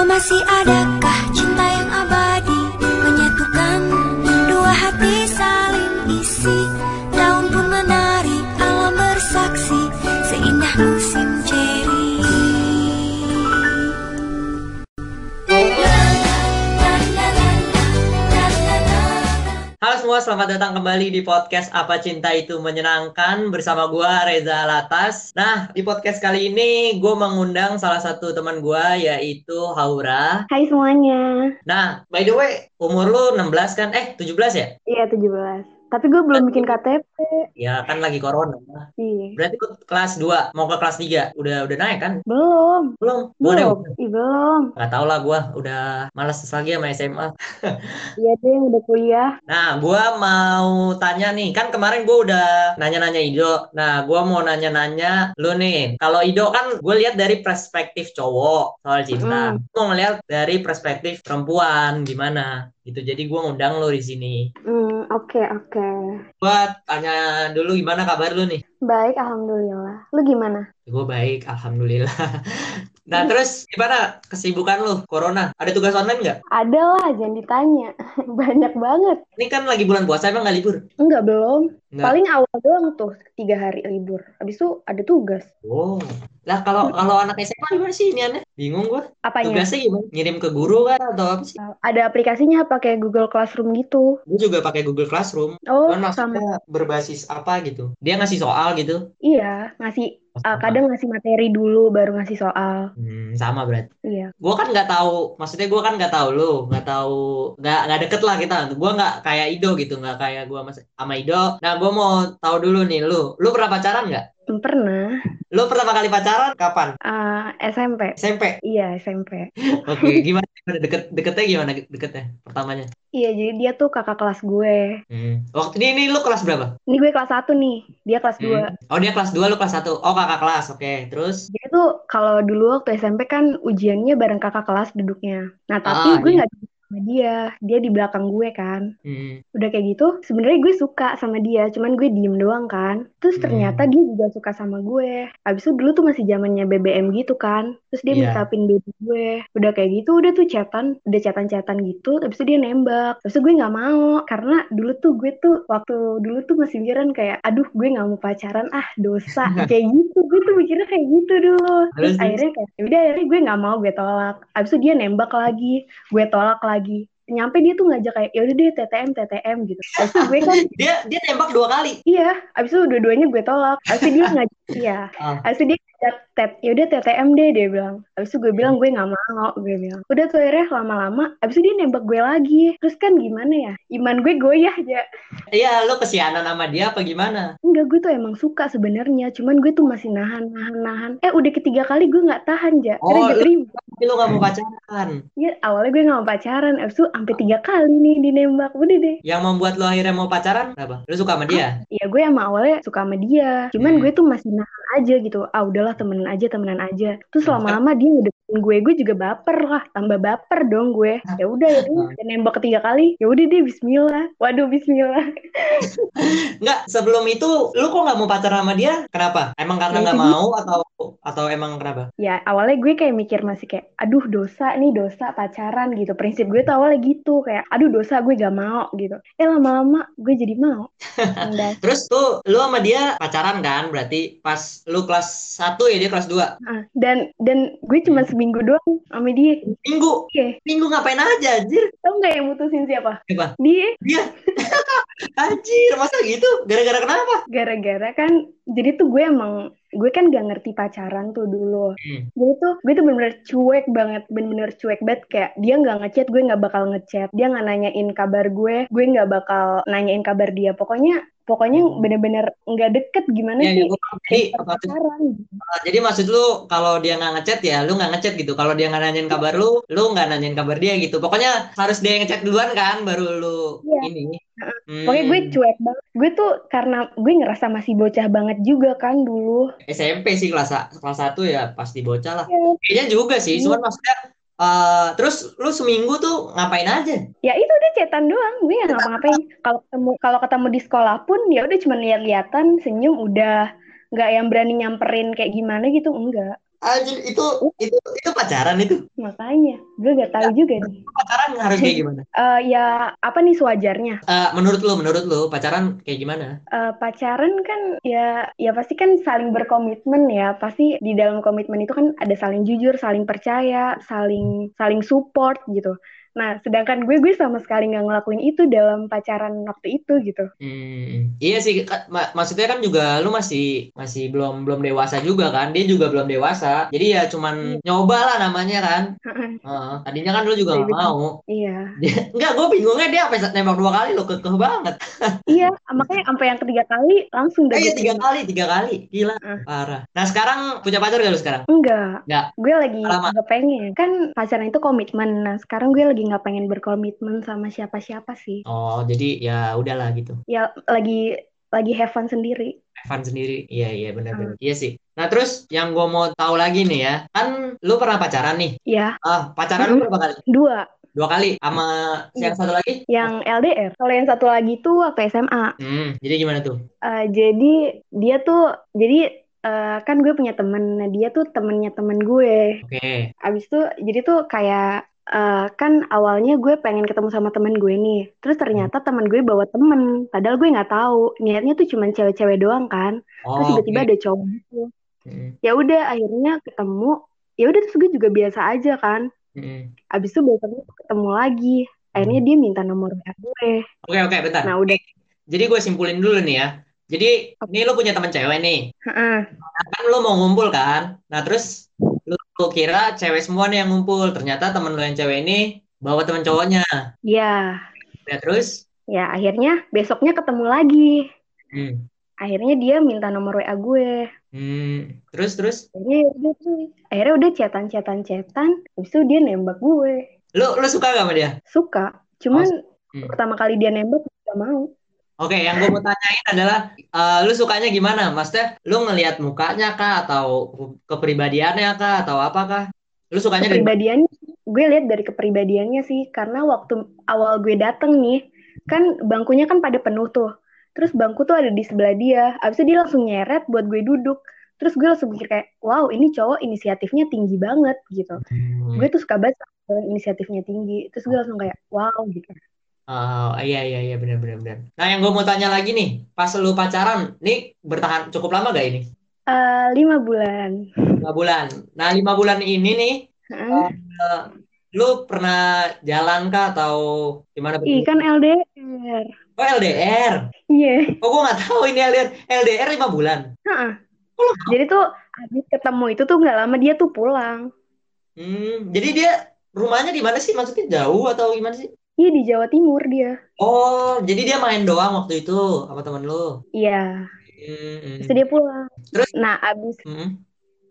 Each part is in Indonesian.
Oh masih adakah cinta selamat datang kembali di podcast Apa Cinta Itu Menyenangkan bersama gua Reza Latas. Nah, di podcast kali ini gue mengundang salah satu teman gua yaitu Haura. Hai semuanya. Nah, by the way, umur lu 16 kan? Eh, 17 ya? Iya 17. Tapi gue belum bikin KTP. Ya, kan lagi corona. Iya. Berarti lu kelas 2, mau ke kelas 3. Udah udah naik kan? Belum. Belum? Gua udah Belum. Ih, belum. Gak tau lah gua udah malas lagi sama SMA. Iya deh udah kuliah. Nah, gua mau tanya nih, kan kemarin gua udah nanya-nanya Ido. Nah, gua mau nanya-nanya lu nih. Kalau Ido kan gue lihat dari perspektif cowok soal cinta. Hmm. Mau ngeliat dari perspektif perempuan gimana gitu. Jadi gua ngundang lu di sini. Hmm, oke oke. Gua tanya dulu gimana kabar lu nih? Baik, alhamdulillah. Lu gimana? Gue baik, alhamdulillah. Nah, terus gimana kesibukan lu? Corona, ada tugas online nggak? Ada lah, jangan ditanya. Banyak banget. Ini kan lagi bulan puasa, emang nggak libur? Enggak belum. Nggak. Paling awal doang tuh tiga hari libur. Habis itu ada tugas. Oh, lah kalau kalau anak SMA gimana sih ini aneh? Bingung gua. Apanya? Tugasnya gimana? Ngirim ke guru kan atau apa sih? Ada aplikasinya pakai Google Classroom gitu. Gue juga pakai Google Classroom. Oh, Cuman sama. maksudnya berbasis apa gitu? Dia ngasih soal gitu? Iya, ngasih uh, kadang ngasih materi dulu baru ngasih soal. Hmm, sama berarti. Iya. Gue kan nggak tahu, maksudnya gue kan nggak tahu lu, nggak tahu, nggak nggak deket lah kita. Gue nggak kayak Ido gitu, nggak kayak gue sama Ido. Nah, gue mau tahu dulu nih, lu, lu pernah pacaran nggak? Pernah. Lu pertama kali pacaran kapan? Uh, SMP. SMP. Iya, SMP. Oke, gimana? Deket deketnya gimana? Deketnya pertamanya? Iya, jadi dia tuh kakak kelas gue. Hmm. Waktu ini, ini lu kelas berapa? Ini gue kelas 1 nih, dia kelas 2. Hmm. Oh dia kelas 2 lu kelas 1 Oh kakak kelas Oke terus Jadi tuh kalau dulu waktu SMP kan ujiannya bareng kakak kelas duduknya. Nah, Ah, tapi gue iya. nggak duduk sama dia. Dia di belakang gue kan. hmm. Udah kayak gitu, sebenarnya gue suka sama dia, cuman gue diem doang kan. Terus Hmm. ternyata dia juga suka sama gue. Abis itu dulu tuh masih zamannya BBM gitu kan. Terus dia Iya. minta pin baby gue. Udah kayak gitu, udah tuh chatan, udah chatan-chatan gitu. Abis itu dia nembak. Terus gue nggak mau, karena dulu tuh gue tuh waktu dulu tuh masih mikiran kayak, aduh gue nggak mau pacaran, ah dosa. kayak gitu, gue tuh mikirnya kayak gitu dulu. Terus? akhirnya kayak, "Ya udah akhirnya gue nggak mau, gue tolak. Abis itu dia nembak lagi, gue tolak lagi. Nyampe dia tuh ngajak kayak, ya udah deh TTM TTM gitu. Abis itu gue kan Dia dia tembak dua kali Iya, abis itu dua-duanya gue tolak. Abis itu dia ngajak, iya. Ah. Abis itu dia tet, yaudah TTM deh dia bilang. Abis itu gue bilang gue nggak mau, gue bilang. Udah tuh akhirnya lama-lama, abis itu dia nembak gue lagi. Terus kan gimana ya, iman gue goyah aja. Iya lu kesianan sama dia apa gimana Enggak, gue tuh emang suka sebenarnya. Cuman gue tuh masih nahan, nahan, nahan. Eh udah ketiga kali gue nggak tahan aja. Oh, gue terima. Tapi lu gak mau pacaran Iya, awalnya gue nggak mau pacaran. Abis itu sampai tiga kali nih dinembak. Udah deh. Yang membuat lu akhirnya mau pacaran Apa? Lu suka sama dia Iya gue emang awalnya suka sama dia Cuman Hmm. gue tuh masih nahan aja gitu. Ah udahlah temenan aja temenan aja. Terus lama-lama dia ngedeketin gue Gue juga baper lah Tambah baper dong gue. Ya udah ya. Dia nembak ketiga kali ya udah deh Bismillah. Waduh Bismillah. Enggak sebelum itu Lu kok gak mau pacaran sama dia? Kenapa? Emang karena Ya, gak itu mau Atau atau emang kenapa? Ya awalnya gue kayak mikir masih kayak Aduh dosa nih dosa pacaran gitu. Prinsip gue tuh awalnya gitu Kayak aduh dosa gue gak mau gitu. Eh lama-lama gue jadi mau. Terus tuh Lu sama dia pacaran kan? Berarti pas lu kelas 1 ya dia kelas 2 ah, dan, dan gue cuma seminggu doang sama dia. Minggu? Iya. Minggu ngapain aja anjir? Tau gak yang mutusin siapa? Siapa? Dia. Dia. Anjir masa gitu? Gara-gara kenapa? Gara-gara kan jadi tuh gue emang gue kan gak ngerti pacaran tuh dulu. Hmm. jadi tuh gue tuh bener-bener cuek banget bener-bener cuek banget. Kayak dia nggak ngechat gue nggak bakal ngechat. Dia nggak nanyain kabar gue gue nggak bakal nanyain kabar dia. Pokoknya pokoknya bener-bener nggak deket gimana Ya, ya, sih. Jadi, pacaran Uh, jadi maksud lu kalau dia nggak ngechat ya lu nggak ngechat gitu. Kalau dia nggak nanyain kabar lu, lu nggak nanyain kabar dia gitu. Pokoknya harus dia yang ngechat duluan kan, baru lu Iya. ini. Hmm, pokoknya gue cuek banget gue tuh karena gue ngerasa masih bocah banget juga kan dulu SMP sih kelas kelas satu ya pasti bocah lah. ya, Kayaknya juga sih, Iya. cuman maksudnya uh, terus lu seminggu tuh ngapain aja? ya itu udah cetan doang gue nggak ngapa-ngapain. kalau ketemu kalau ketemu di sekolah pun ya udah cuma lihat-lihatan senyum udah. Nggak yang berani nyamperin kayak gimana gitu enggak Anjir, itu itu itu pacaran itu. Makanya, gue gak tahu juga nih. Pacaran harus kayak gimana? Eh, ya apa nih sewajarnya? Eh, menurut lu, menurut lu pacaran kayak gimana? Eh, pacaran kan ya ya pasti kan saling berkomitmen ya. Pasti di dalam komitmen itu kan ada saling jujur, saling percaya, saling saling support gitu. Nah, sedangkan gue gue sama sekali nggak ngelakuin itu dalam pacaran waktu itu gitu. Hmm, iya sih, mak- maksudnya kan juga lu masih masih belum belum dewasa juga kan? Dia juga belum dewasa. Jadi ya cuman nyoba lah namanya kan. Heeh. tadinya kan lu juga nggak Iya. mau. Iya. Enggak, gue bingungnya dia sampai nembak dua kali lo kekeh banget. Iya, makanya sampai yang ketiga kali langsung udah Eh, iya tiga kali, tiga kali, gila, Ah. parah. Nah sekarang punya pacar gak lu sekarang? Enggak. Enggak. Gue lagi Lama. nggak pengen. Kan pacaran itu komitmen. Nah, sekarang gue lagi nggak pengen berkomitmen sama siapa-siapa sih. Oh jadi ya udahlah gitu. Ya lagi lagi have fun sendiri. Evan sendiri, iya iya benar-benar, iya sih. Nah terus yang gue mau tahu lagi nih ya, kan lu pernah pacaran nih? Ya, Ah pacaran lu berapa kali? dua. Dua kali, sama yang satu lagi? Yang LDR. Kalau yang satu lagi tuh waktu SMA. Hmm, jadi gimana tuh? Eh, jadi dia tuh jadi eh, kan gue punya temen. Nah, dia tuh temennya temen gue. Oke, Abis itu jadi tuh kayak eh, kan awalnya gue pengen ketemu sama temen gue nih. Terus ternyata temen gue bawa temen. Padahal gue nggak tahu. Niatnya tuh cuma cewek-cewek doang kan. Terus Oh, tiba-tiba oke. ada cowok gitu. Hmm, Ya udah akhirnya ketemu. Ya udah terus gue juga biasa aja kan. hmm. Abis itu besoknya ketemu lagi. Akhirnya dia minta nomor WA gue. Oke oke, bentar. Nah udah. Jadi gue simpulin dulu nih ya. Jadi ini lu punya teman cewek nih. Heeh. kan lu mau ngumpul kan nah terus lu, kira cewek semua nih yang ngumpul ternyata temen lu yang cewek ini bawa temen cowoknya Ya, ya terus ya akhirnya besoknya ketemu lagi. hmm, Akhirnya dia minta nomor WA gue. hmm, terus terus Akhirnya ya. Akhirnya udah chatan chatan. Habis itu dia nembak gue. lu lu suka gak sama dia Suka. Cuman hmm. pertama kali dia nembak gak mau. Oke yang gue mau tanyain adalah eh, lu sukanya gimana maksudnya lu ngelihat mukanya kah atau kepribadiannya kah atau apa kah lu sukanya dari Kepribadiannya gue lihat dari kepribadiannya sih karena waktu awal gue dateng nih kan bangkunya kan pada penuh tuh. Terus bangku tuh ada di sebelah dia. Habis itu dia langsung nyeret buat gue duduk. Terus gue langsung mikir kayak, wow ini cowok inisiatifnya tinggi banget gitu. Hmm. Gue tuh suka banget inisiatifnya tinggi. Terus gue langsung kayak, wow gitu. Oh, iya iya iya benar benar benar. Nah, yang gue mau tanya lagi nih, pas lu pacaran, nih bertahan cukup lama gak ini? Eh, lima bulan. Lima bulan. Nah, lima bulan ini nih, Heeh. eh, lu pernah jalan kah atau gimana? Ih kan LDR. Oh, LDR. Iya. Oh, gue nggak tahu ini LDR. LDR lima bulan. Heeh. Oh, Jadi tuh habis ketemu itu tuh nggak lama dia tuh pulang. Hmm, jadi dia rumahnya di mana sih? Maksudnya jauh atau gimana sih? Iya di Jawa Timur dia. Oh, jadi dia main doang waktu itu sama temen lu. Iya. Hmm. Terus dia pulang. Terus? Nah abis Hmm.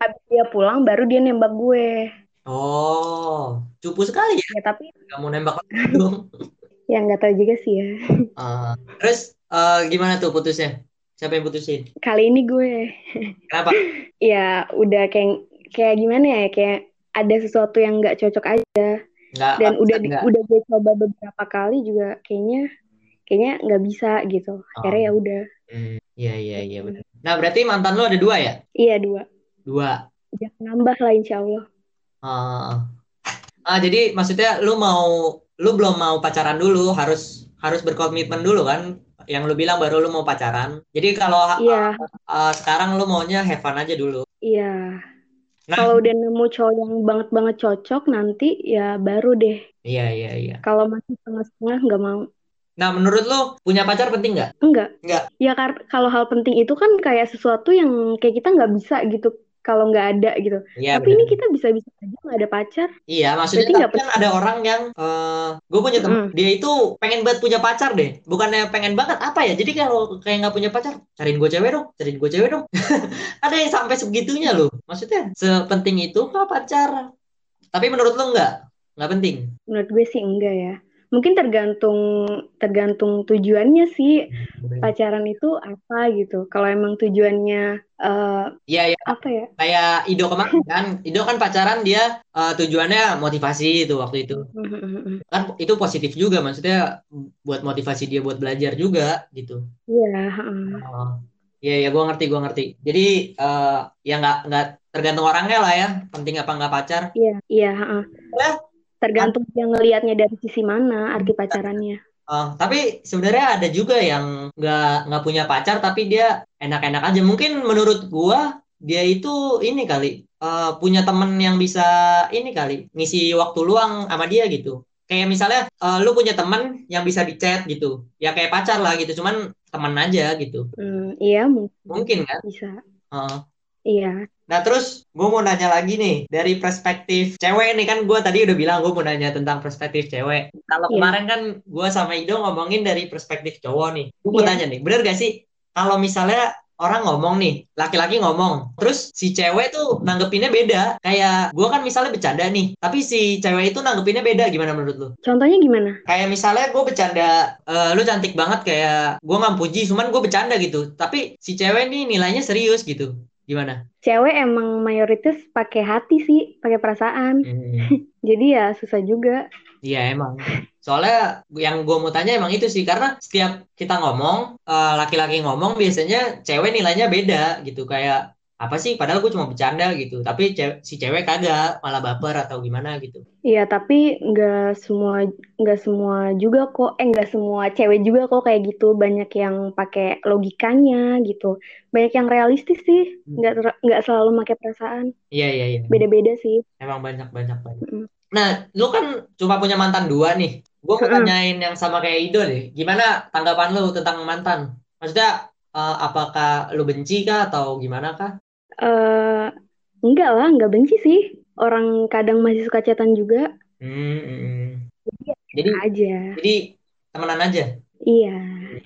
abis dia pulang baru dia nembak gue. Oh, cupu sekali ya. Ya tapi Kamu nembak lagi dong. ya nggak tahu juga sih ya. Ah, terus eh, gimana tuh putusnya? Siapa yang putusin? Kali ini gue Kenapa? ya udah kayak kayak gimana ya kayak ada sesuatu yang nggak cocok aja Nggak, dan udah di- nggak. udah gue coba beberapa kali juga kayaknya kayaknya nggak bisa gitu. Akhirnya ya udah. Hmm, iya iya iya benar. Nah, berarti mantan lu ada dua ya? Iya dua. Dua. Udah nambah lah insya Allah. Ah, ah, jadi maksudnya lu mau lu belum mau pacaran dulu, harus harus berkomitmen dulu kan? Yang lu bilang baru lu mau pacaran. Jadi kalau Iya ah, sekarang lu maunya have fun aja dulu. iya. Nah, Kalau udah nemu cowok yang banget banget cocok nanti ya baru deh. iya iya iya. Kalau masih setengah-setengah nggak mau. Nah, menurut lu punya pacar penting nggak? Enggak. Enggak. Ya kalau hal penting itu kan kayak sesuatu yang kayak kita nggak bisa gitu kalau nggak ada gitu. Iya Tapi ini benar. kita bisa-bisa aja nggak ada pacar. Iya, maksudnya tapi kan ada orang yang eh gue punya teman, Mm. dia itu pengen banget punya pacar deh. Bukannya pengen banget apa ya? Jadi kalau kayak nggak punya pacar, cariin gue cewek dong, cariin gue cewek dong. Ada yang sampai segitunya loh. Maksudnya sepenting itu kah pacar? Tapi menurut lo nggak? Nggak penting. Menurut gue sih enggak ya. Mungkin tergantung tergantung tujuannya sih pacaran itu apa gitu. Kalau emang tujuannya eh, Iya, ya. apa ya? Kayak Ido kemarin kan. Ido kan pacaran dia eh, tujuannya motivasi itu waktu itu. Kan itu positif juga maksudnya buat motivasi dia buat belajar juga gitu. Iya. heeh. Oh, Iya ya, gue ngerti, gue ngerti. Jadi eh, ya nggak nggak tergantung orangnya lah ya, penting apa nggak pacar. Iya, iya. heeh. Ya. Tergantung yang ngelihatnya dari sisi mana arti pacarannya. Oh, tapi sebenarnya ada juga yang nggak nggak punya pacar tapi dia enak-enak aja. Mungkin menurut gua dia itu ini kali eh, punya temen yang bisa ini kali ngisi waktu luang sama dia gitu. Kayak misalnya eh, lu punya temen yang bisa di chat gitu, ya kayak pacar lah gitu, cuman temen aja gitu. Hmm, iya mungkin Mungkin kan? bisa. Heeh. Iya. Nah terus gue mau nanya lagi nih dari perspektif cewek nih kan gue tadi udah bilang gue mau nanya tentang perspektif cewek. Kalau Iya. kemarin kan gue sama Ido ngomongin dari perspektif cowok nih. Gue mau Iya. tanya nih, bener gak sih kalau misalnya orang ngomong nih, laki-laki ngomong, terus si cewek tuh nanggepinnya beda. Kayak gue kan misalnya bercanda nih, tapi si cewek itu nanggepinnya beda. Gimana menurut lu? Contohnya gimana? Kayak misalnya gue bercanda, "Eh, lu cantik banget kayak gue nggak puji, cuman gue bercanda gitu. Tapi si cewek nih nilainya serius gitu. Gimana? Cewek emang mayoritas pakai hati sih, pakai perasaan. Hmm. Jadi ya susah juga. Iya emang. Soalnya yang gue mau tanya emang itu sih karena setiap kita ngomong eh, laki-laki ngomong biasanya cewek nilainya beda gitu kayak apa sih padahal gue cuma bercanda gitu tapi ce- si cewek kagak malah baper atau gimana gitu. Iya, tapi nggak semua nggak semua juga kok. Eh, nggak semua cewek juga kok kayak gitu. Banyak yang pakai logikanya gitu. Banyak yang realistis sih. Nggak ter- nggak selalu pakai perasaan. Iya iya iya. Beda-beda sih. Emang banyak banyak banyak. Mm-mm. Nah lu kan cuma punya mantan dua nih. Gue mau tanyain yang sama kayak Ido deh. Gimana tanggapan lu tentang mantan? Maksudnya eh, apakah lu benci kah atau gimana kah? Eh enggak lah, nggak benci sih. Orang kadang masih suka chatan juga. Hmm, hmm, hmm. Jadi Aja. jadi temenan aja. Iya.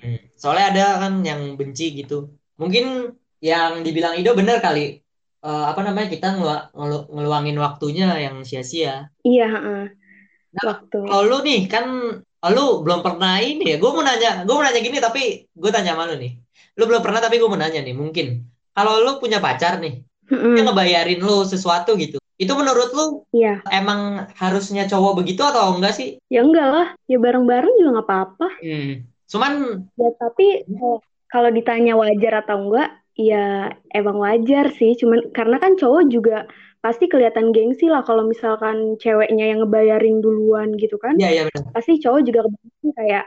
Mm. Soalnya ada kan yang benci gitu. Mungkin yang dibilang Ido bener kali. Eh, apa namanya kita ngelu- ngelu- ngeluangin waktunya yang sia-sia. Iya, heeh. Nah, Waktu. kalau lu nih kan lu belum pernah ini ya. Gue mau nanya, gue mau nanya gini tapi gue tanya sama lu nih. Lu belum pernah tapi gue mau nanya nih. Mungkin kalau lu punya pacar nih, Mm-mm. dia ngebayarin lu sesuatu gitu. Itu menurut lu Iya. emang harusnya cowok begitu atau enggak sih? Ya enggak lah. Ya bareng-bareng juga nggak apa-apa. Hmm. Cuman Ya, tapi eh, kalau ditanya wajar atau enggak, ya emang wajar sih. Cuman karena kan cowok juga pasti kelihatan gengsi lah kalau misalkan ceweknya yang ngebayarin duluan gitu kan. ya ya benar. Pasti cowok juga kebanyakan kayak,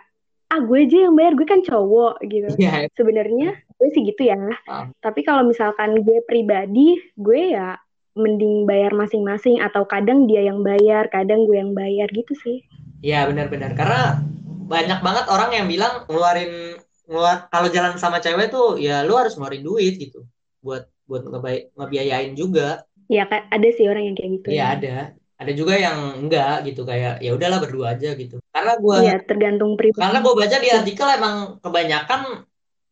ah gue aja yang bayar, gue kan cowok gitu. Iya. Sebenarnya gue sih gitu ya. Ah. Tapi kalau misalkan gue pribadi, gue ya mending bayar masing-masing atau kadang dia yang bayar, kadang gue yang bayar gitu sih. Iya benar-benar karena banyak banget orang yang bilang ngeluarin ngeluar kalau jalan sama cewek tuh ya lu harus ngeluarin duit gitu buat buat ngebay- ngebiayain juga. Ya kan ada sih orang yang kayak gitu Iya ya. ada. Ada juga yang enggak gitu kayak ya udahlah berdua aja gitu. Karena gua Iya, tergantung pribadi. karena gua baca di artikel emang kebanyakan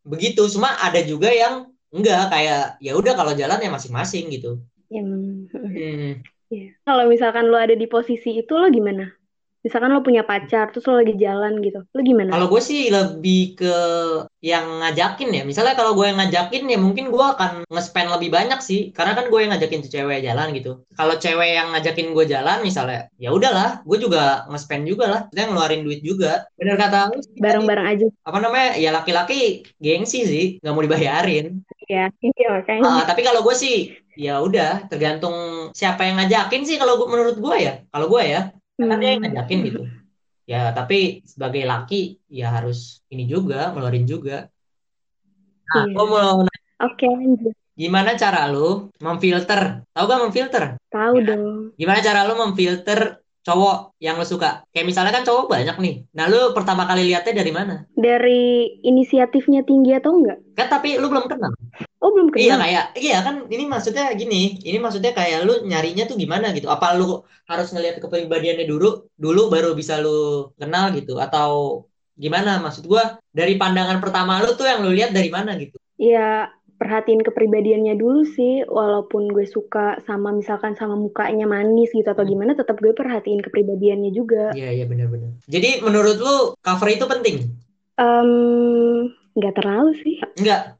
begitu. Cuma ada juga yang enggak kayak ya udah kalau jalan ya masing-masing gitu. Yang Hmm. Iya. Kalau misalkan lo ada di posisi itu lo gimana? Misalkan lo punya pacar terus lo lagi jalan gitu, lo gimana? Kalau gue sih lebih ke yang ngajakin ya. Misalnya kalau gue yang ngajakin ya mungkin gue akan nge-spend lebih banyak sih. Karena kan gue yang ngajakin tuh cewek jalan gitu. Kalau cewek yang ngajakin gue jalan misalnya, ya udahlah, gue juga nge-spend juga lah. Kita ngeluarin duit juga. Bener kata lu. Bareng-bareng aja Apa namanya? Ya laki-laki gengsi sih, nggak mau dibayarin. ya. Iya makanya. Ah, tapi kalau gue sih, ya udah, tergantung siapa yang ngajakin sih. Kalau menurut gue ya, kalau gue ya, kan dia yang Hmm. ngajakin gitu. Ya, tapi sebagai laki ya harus ini juga, ngeluarin juga. Nah, Iya. mau Oke, lanjut. gimana cara lu memfilter? Tahu gak memfilter? Tahu Ya. dong. Gimana cara lu memfilter cowok yang lu suka? Kayak misalnya kan cowok banyak nih. Nah, lu pertama kali lihatnya dari mana? Dari inisiatifnya tinggi atau enggak? Kan tapi lu belum kenal. Oh, belum Iya kenal. kayak iya kan ini maksudnya gini, ini maksudnya kayak lu nyarinya tuh gimana gitu. Apa lu harus ngelihat kepribadiannya dulu dulu baru bisa lu kenal gitu atau gimana maksud gua dari pandangan pertama lu tuh yang lu lihat dari mana gitu. Ya, perhatiin kepribadiannya dulu sih. Walaupun gue suka sama misalkan sama mukanya manis gitu atau Hmm. gimana, tetap gue perhatiin kepribadiannya juga. Iya iya benar-benar. Jadi menurut lu cover itu penting? Em, nggak terlalu sih. Enggak,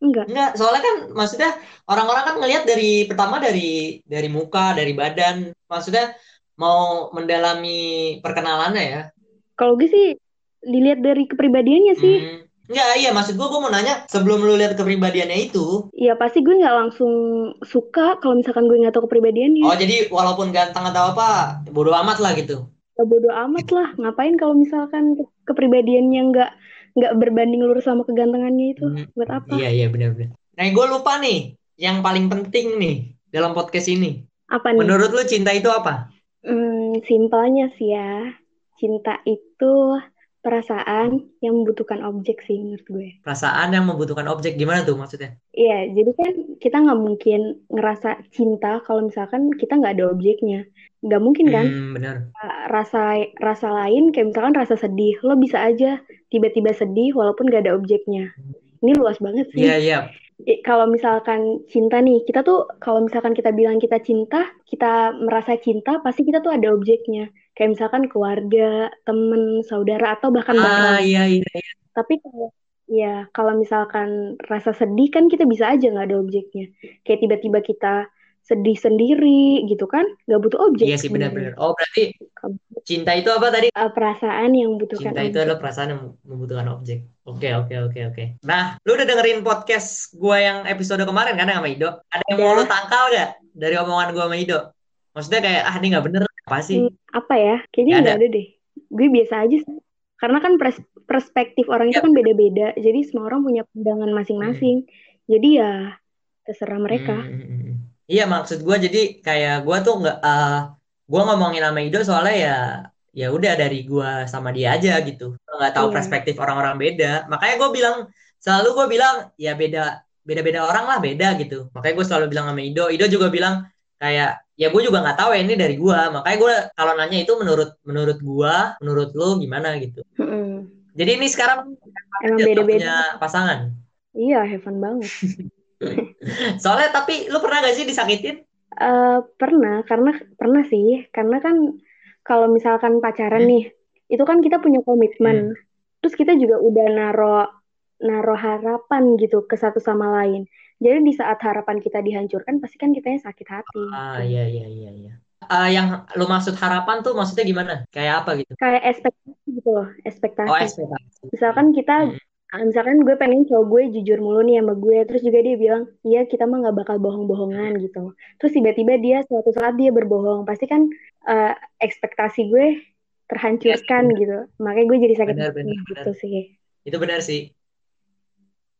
Enggak. enggak. Soalnya kan maksudnya orang-orang kan ngelihat dari pertama dari dari muka, dari badan. Maksudnya mau mendalami perkenalannya ya. Kalau gue sih dilihat dari kepribadiannya sih. Hmm. Enggak, iya maksud gue, gue mau nanya sebelum lu lihat kepribadiannya itu. Iya pasti gue nggak langsung suka kalau misalkan gue nggak tahu kepribadiannya. Oh jadi walaupun ganteng atau apa, bodo amat lah gitu. Ya, bodo amat lah. Ngapain kalau misalkan kepribadiannya nggak nggak berbanding lurus sama kegantengannya itu? Hmm, Buat apa? Iya iya benar-benar. Nah gue lupa nih, yang paling penting nih dalam podcast ini. Apa nih? Menurut lu cinta itu apa? Hmm, simpelnya sih ya. Cinta itu perasaan yang membutuhkan objek sih menurut gue. Perasaan yang membutuhkan objek gimana tuh maksudnya? Iya, jadi kan kita nggak mungkin ngerasa cinta kalau misalkan kita nggak ada objeknya. Nggak mungkin kan? Hmm, benar. Rasa rasa lain kayak misalkan rasa sedih, lo bisa aja tiba-tiba sedih walaupun nggak ada objeknya. Ini luas banget sih. Iya iya. I- Kalau misalkan cinta nih, kita tuh kalau misalkan kita bilang kita cinta, kita merasa cinta, pasti kita tuh ada objeknya. Kayak misalkan keluarga, temen, saudara, atau bahkan Ah barang. iya iya. iya. Tapi kalau ya kalau misalkan rasa sedih kan kita bisa aja nggak ada objeknya. Kayak tiba-tiba kita sedih sendiri gitu kan, nggak butuh objek Iya sih benar-benar. Oh berarti cinta itu apa tadi? uh, perasaan yang membutuhkan Cinta itu objek. adalah perasaan yang membutuhkan objek. Oke oke oke oke. Nah, lu udah dengerin podcast gua yang episode kemarin kan sama Ido? Ada yang mau lu tangkal gak dari omongan gua sama Ido? Maksudnya kayak ah ini nggak bener apa sih? Hmm, apa ya? Kayaknya Nggak ada. ada deh. Gue biasa aja sih. Karena kan pers- perspektif orang itu Ya. kan beda-beda. Jadi semua orang punya pandangan Hmm. masing-masing. Jadi ya terserah mereka. Hmm, hmm, hmm. Iya maksud gua jadi kayak gua tuh nggak eh gua ngomongin sama Ido soalnya ya ya udah dari gua sama dia aja gitu. Nggak tahu Iya. perspektif orang-orang beda. Makanya gua bilang selalu gua bilang ya beda beda-beda orang lah beda gitu. Makanya gue selalu bilang sama Ido. Ido juga bilang kayak ya gue juga nggak tahu ya ini dari gua. Makanya gue kalau nanya itu menurut menurut gua, menurut lu gimana gitu. Jadi ini sekarang Emang aja tuh beda-beda. punya pasangan. Iya, heaven banget. Soalnya tapi lu pernah gak sih disakitin? Eh, pernah, karena pernah sih, karena kan kalau misalkan pacaran Hmm. nih, itu kan kita punya Hmm. komitmen. Terus kita juga udah naro naro harapan gitu ke satu sama lain. Jadi di saat harapan kita dihancurkan, pasti kan kitanya sakit hati Ah gitu. iya iya iya iya. Ah, yang lu maksud harapan tuh maksudnya gimana? Kayak apa gitu? Kayak ekspektasi gitu loh, Oh ekspektasi. ekspektasi. Misalkan kita, Hmm. ah, misalkan gue pengen cowok gue jujur mulu nih sama gue, terus juga dia bilang, iya kita mah nggak bakal bohong-bohongan gitu. Terus tiba-tiba dia suatu saat dia berbohong, pasti kan eh, ekspektasi gue terhancurkan gitu. Makanya gue jadi sakit benar benar. gitu sih. Itu benar sih.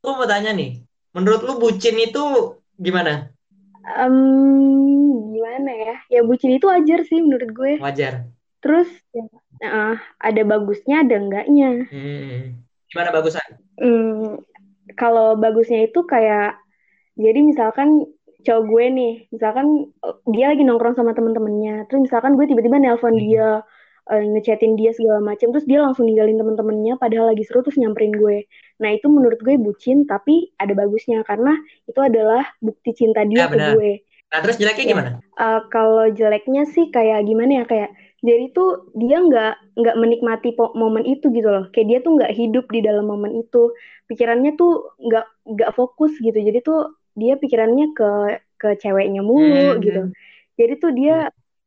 Gue mau tanya nih, menurut lu bucin itu gimana? Em, gimana ya? Ya bucin itu wajar sih menurut gue. Wajar. Terus ya, eh, ada bagusnya, ada enggaknya. Hmm. Gimana bagusan? Hmm, kalau bagusnya itu kayak jadi misalkan cowok gue nih, misalkan eh, dia lagi nongkrong sama temen-temennya, terus misalkan gue tiba-tiba nelpon Hmm. dia, eh, ngechatin dia segala macam, terus dia langsung ninggalin temen-temennya padahal lagi seru terus nyamperin gue. Nah itu menurut gue bucin, tapi ada bagusnya karena itu adalah bukti cinta dia Ya ke gue. Nah terus jeleknya Ya, gimana? eh, kalau jeleknya sih kayak gimana ya kayak jadi tuh dia nggak nggak menikmati momen itu gitu loh. Kayak dia tuh nggak hidup di dalam momen itu. Pikirannya tuh nggak nggak fokus gitu. Jadi tuh dia pikirannya ke ke ceweknya mulu gitu. Hmm. Jadi tuh dia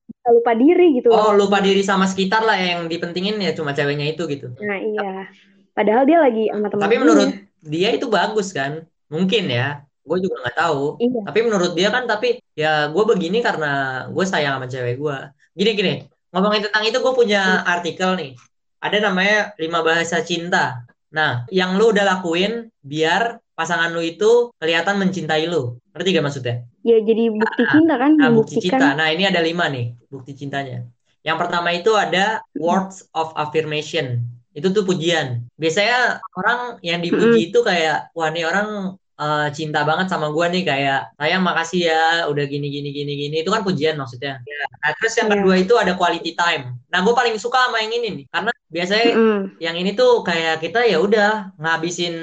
bisa lupa diri gitu Oh loh. lupa diri sama sekitar lah yang dipentingin ya cuma ceweknya itu gitu. Nah iya. Padahal dia lagi sama Tapi teman-temannya. menurut dia itu bagus kan? Mungkin ya. Gue juga nggak tahu. Iya. Tapi menurut dia kan tapi ya gue begini karena gue sayang sama cewek gue. Gini gini. Ngomongin tentang itu gue punya artikel nih. Ada namanya 5 bahasa cinta. Nah, yang lu udah lakuin biar pasangan lu itu kelihatan mencintai lu. Ngerti gak maksudnya? Ya jadi bukti cinta kan, Nah, bukti cinta. Nah, ini ada lima nih bukti cintanya. Yang pertama itu ada words of affirmation. Itu tuh pujian. Biasanya orang yang dipuji itu kayak, wah nih orang eh, cinta banget sama gua nih kayak, sayang makasih ya, udah gini gini gini gini. Itu kan pujian maksudnya. Nah, terus yang Iya. kedua itu ada quality time. Nah, gue paling suka sama yang ini nih, karena biasanya Mm-mm. yang ini tuh kayak kita ya udah ngabisin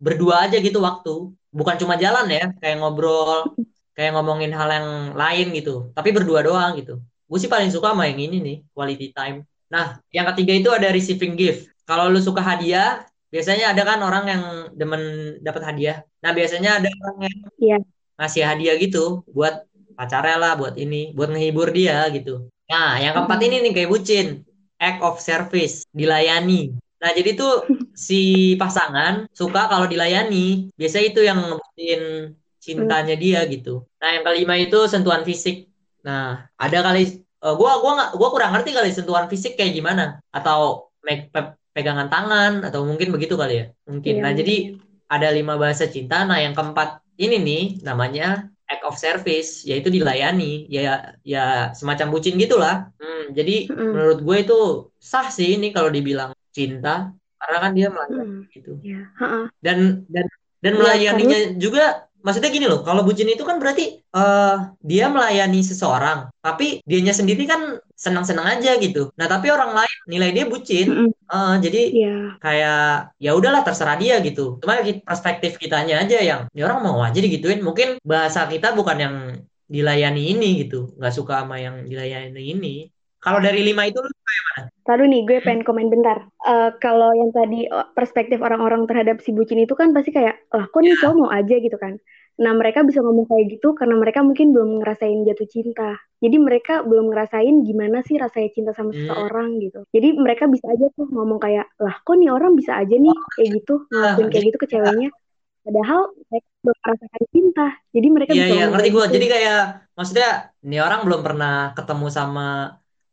berdua aja gitu waktu. Bukan cuma jalan ya, kayak ngobrol, kayak ngomongin hal yang lain gitu. Tapi berdua doang gitu. Gue sih paling suka sama yang ini nih, quality time. Nah, yang ketiga itu ada receiving gift. Kalau lu suka hadiah, biasanya ada kan orang yang demen dapat hadiah. Nah, biasanya ada orang yang Iya. ngasih hadiah gitu buat pacarnya lah, buat ini, buat ngehibur dia gitu. Nah, yang keempat ini nih kayak bucin, act of service, dilayani. Nah, jadi tuh si pasangan suka kalau dilayani. Biasanya itu yang ngebutin cintanya dia gitu. Nah, yang kelima itu sentuhan fisik. Nah, ada kali uh, gua gua nggak gua kurang ngerti kali sentuhan fisik kayak gimana atau pe- pegangan tangan atau mungkin begitu kali ya. Mungkin. Iya, Nah, jadi ada lima bahasa cinta. Nah, yang keempat ini nih namanya act of service, yaitu dilayani. Ya ya semacam bucin gitulah. Hmm, jadi Mm-mm. menurut gue itu sah sih ini kalau dibilang cinta karena kan dia melayani Mm. gitu. Ya, ha-ha. Dan dan dan Iya, melayaninya juga maksudnya gini loh, kalau bucin itu kan berarti eh dia melayani seseorang, tapi dianya sendiri kan senang-senang aja gitu. Nah, tapi orang lain nilai dia bucin. Mm-mm. Eh, jadi Iya. kayak ya udahlah terserah dia gitu. Cuma perspektif kitanya aja yang ini orang mau aja digituin. Mungkin bahasa kita bukan yang dilayani ini gitu, nggak suka sama yang dilayani ini. Kalau dari lima itu lu suka yang mana? Taruh nih, gue pengen komen bentar. Eh, kalau yang tadi oh, perspektif orang-orang terhadap si bucin itu kan pasti kayak, lah kok nih cowok mau aja gitu kan. Nah mereka bisa ngomong kayak gitu karena mereka mungkin belum ngerasain jatuh cinta. Jadi mereka belum ngerasain gimana sih rasanya cinta sama Hmm. seseorang gitu. Jadi mereka bisa aja tuh ngomong kayak, lah kok nih orang bisa aja nih kayak gitu, Ah, ngelakuin kayak jadi gitu ke ceweknya. Padahal mereka belum merasakan cinta. Jadi mereka Iya bisa iya ngerti kayak gue. gitu. Jadi kayak maksudnya ini orang belum pernah ketemu sama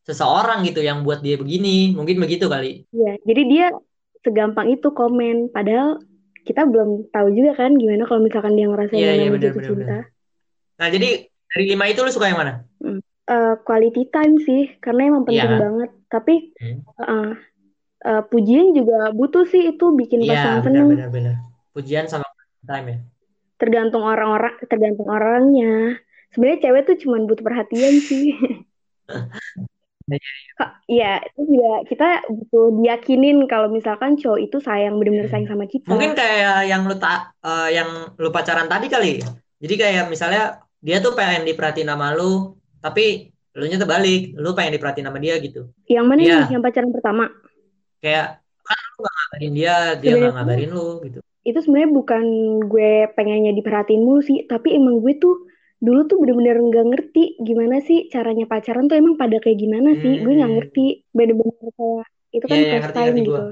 seseorang gitu yang buat dia begini. Mungkin begitu kali. Iya, jadi dia segampang itu komen. Padahal kita belum tahu juga kan gimana kalau misalkan dia ngerasain iya namanya benar jatuh benar cinta. benar. Nah jadi dari lima itu lu suka yang mana? Hmm. Eh, quality time sih, karena emang Iya penting kan? banget. Tapi Hmm. eh, eh, pujian juga butuh sih itu bikin Iya pasangan seneng. benar benar. Pujian sama time ya. Tergantung orang-orang, tergantung orangnya. Sebenarnya cewek tuh cuma butuh perhatian sih. Iya, itu juga kita butuh diyakinin kalau misalkan cowok itu sayang benar-benar sayang Hmm. sama kita. Mungkin kayak yang lu tak eh, yang lu pacaran tadi kali. Jadi kayak misalnya dia tuh pengen diperhatiin sama lu, tapi lu nya terbalik, lu pengen diperhatiin sama dia gitu. Yang mana Iya, nih? Yang pacaran pertama? kayak kan lu gak ngabarin dia, dia gak ngabarin lu gitu. itu sebenarnya bukan gue pengennya diperhatiin mulu sih, tapi emang gue tuh dulu tuh bener-bener nggak ngerti gimana sih caranya pacaran tuh emang pada kayak gimana sih. Gue nggak Hmm. ngerti, bener-bener kayak itu Iya kan iya first ngerti time gitu.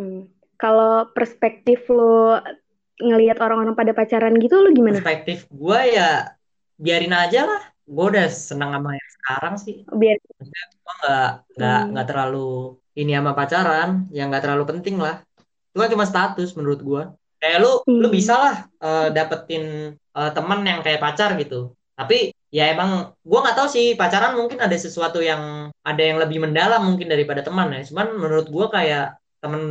Hmm. Kalau perspektif lo ngelihat orang-orang pada pacaran gitu, lo gimana? Perspektif gua ya biarin aja lah. Gua udah senang sama yang sekarang sih. Biar, gua nggak nggak hmm, terlalu ini sama pacaran, yang nggak terlalu penting lah. Itu kan cuma status menurut gua. Kayak lu lu hmm, bisa lah eh, dapetin eh, teman yang kayak pacar gitu. Tapi ya emang gua nggak tahu sih pacaran mungkin ada sesuatu yang ada yang lebih mendalam mungkin daripada teman ya. Cuman menurut gua kayak temen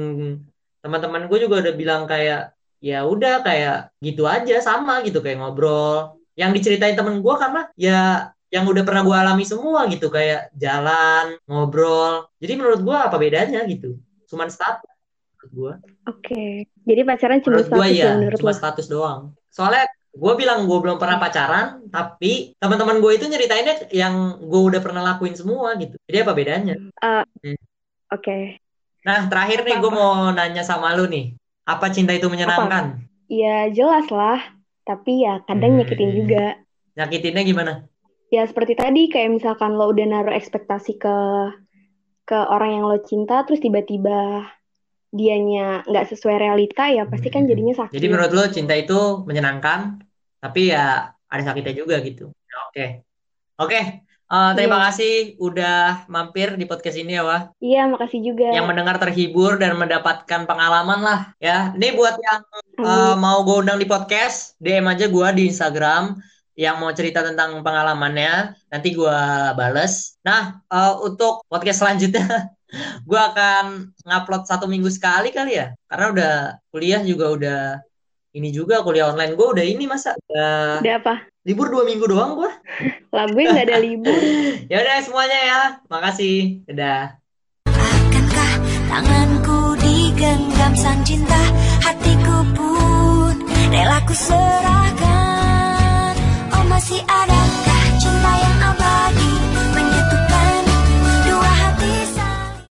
teman-teman gue juga udah bilang kayak ya udah kayak gitu aja sama gitu kayak ngobrol. Yang diceritain temen gua karena ya yang udah pernah gua alami semua gitu kayak jalan ngobrol. Jadi menurut gua apa bedanya gitu? Cuman status menurut gua. Oke. Jadi pacaran cuma Menurut gua status ya ya, menurut cuma lo? status doang. Soalnya gue bilang gue belum pernah Oke. pacaran, tapi teman-teman gue itu nyeritainnya yang gue udah pernah lakuin semua gitu. Jadi apa bedanya? Hmm. Hmm. Oke. Nah, terakhir nih gue mau nanya sama lu nih. Apa cinta itu Apa? menyenangkan? Ya jelas lah. Tapi ya kadang nyakitin Hmm, juga. nyakitinnya gimana? Ya seperti tadi kayak misalkan lo udah naruh ekspektasi ke ke orang yang lo cinta terus tiba-tiba dianya nggak sesuai realita ya pasti kan Hmm. jadinya Jadi sakit. menurut lo cinta itu menyenangkan, tapi ya ada sakitnya juga gitu. Oke. Oke. Eh, terima Iya. kasih udah mampir di podcast ini ya, Wah. Iya, makasih juga. Yang mendengar terhibur dan mendapatkan pengalaman lah ya. Ini buat yang Amin. mau gue undang di podcast, DM aja gue di Instagram yang mau cerita tentang pengalamannya. Nanti gue bales. Nah, eh, untuk podcast selanjutnya gue akan ngupload satu minggu sekali kali ya. Karena udah kuliah juga udah ini juga kuliah online. Gue udah ini masa udah, udah apa? libur dua minggu doang gue laguin gak ada libur. Ya udah semuanya ya. Makasih. Udah akankah tanganku digenggam sang cinta? Hatiku pun rela serahkan. Oh masih ada